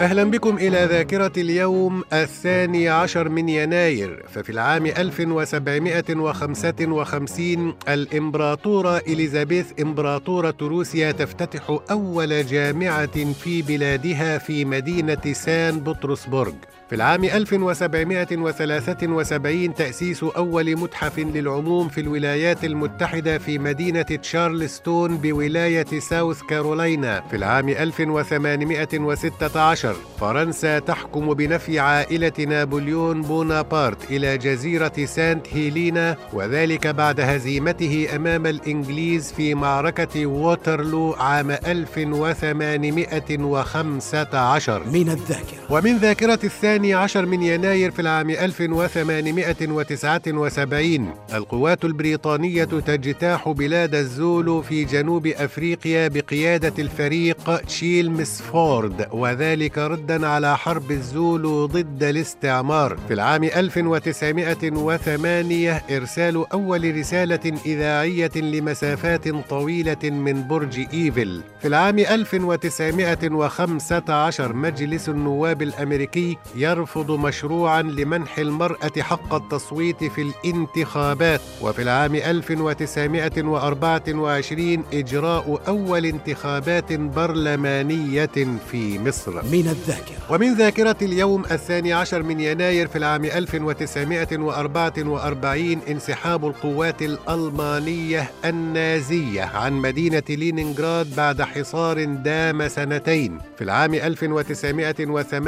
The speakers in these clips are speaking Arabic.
أهلا بكم إلى ذاكرة اليوم الثاني عشر من يناير ففي العام 1755 الإمبراطورة إليزابيث إمبراطورة روسيا تفتتح أول جامعة في بلادها في مدينة سان بطرسبرغ في العام 1773 تأسيس أول متحف للعموم في الولايات المتحدة في مدينة تشارلستون بولاية ساوث كارولاينا في العام 1816 فرنسا تحكم بنفي عائلة نابليون بونابرت إلى جزيرة سانت هيلينا وذلك بعد هزيمته أمام الإنجليز في معركة ووترلو عام 1815 من الذاكرة. ومن ذاكرة الثاني عشر من يناير في العام 1879 القوات البريطانية تجتاح بلاد الزولو في جنوب أفريقيا بقيادة الفريق تشيلمسفورد وذلك ردا على حرب الزولو ضد الاستعمار. في العام 1908 إرسال أول رسالة إذاعية لمسافات طويلة من برج إيفل. في العام 1915 مجلس النواب الأمريكي يرفض مشروعا لمنح المرأة حق التصويت في الانتخابات وفي العام 1924 إجراء أول انتخابات برلمانية في مصر. من الذاكرة. ومن ذاكرة اليوم الثاني عشر من يناير في العام 1944 انسحاب القوات الألمانية النازية عن مدينة لينينغراد بعد حصار دام سنتين. في العام 1948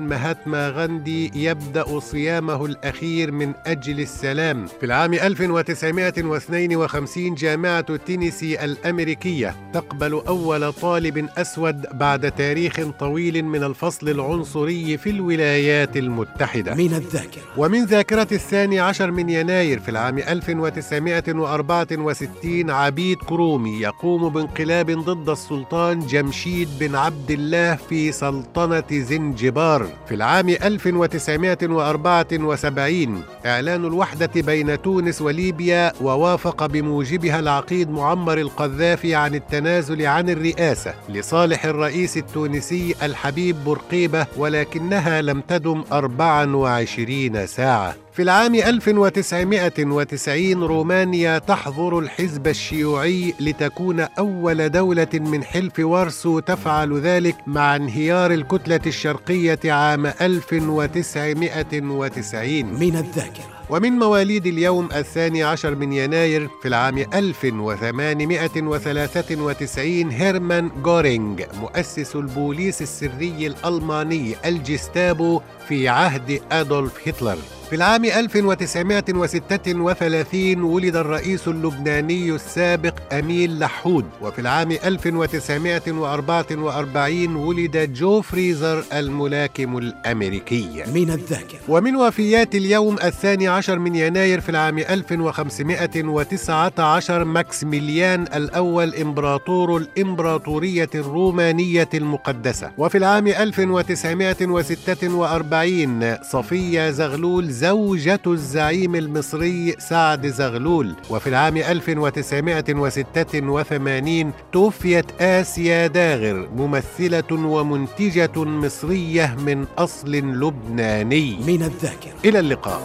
مهاتما غاندي يبدأ صيامه الأخير من أجل السلام. في العام 1952 جامعة تينيسي الأمريكية تقبل أول طالب أسود بعد تاريخ طويل من الفصل العنصري في الولايات المتحدة. من الذاكرة. ومن ذاكرة الثاني عشر من يناير في العام 1964 عبيد كرومي يقوم بانقلاب ضد السلطان جمشيد بن عبد الله في سلطنة زنجبار في العام 1974 إعلان الوحدة بين تونس وليبيا ووافق بموجبها العقيد معمر القذافي عن التنازل عن الرئاسة لصالح الرئيس التونسي الحبيب بورقيبة ولكنها لم تدم 24 ساعة. في العام 1990 رومانيا تحظر الحزب الشيوعي لتكون أول دولة من حلف وارسو تفعل ذلك مع انهيار الكتلة الشرقية عام 1990 من الذاكرة. ومن مواليد اليوم الثاني عشر من يناير في العام 1893 هيرمان غورينغ مؤسس البوليس السري الألماني الجستابو في عهد أدولف هتلر. في العام 1936 ولد الرئيس اللبناني السابق أميل لحود وفي العام 1944 ولد جو فريزر الملاكم الأمريكي. من الذاكرة. ومن وفيات اليوم الثاني عشر من يناير في العام 1519 ماكسميليان الأول إمبراطور الإمبراطورية الرومانية المقدسة. وفي العام 1946 صفية زغلول زوجة الزعيم المصري سعد زغلول. وفي العام 1986 توفيت آسيا داغر ممثلة ومنتجة مصرية من أصل لبناني. من الذاكرة. إلى اللقاء.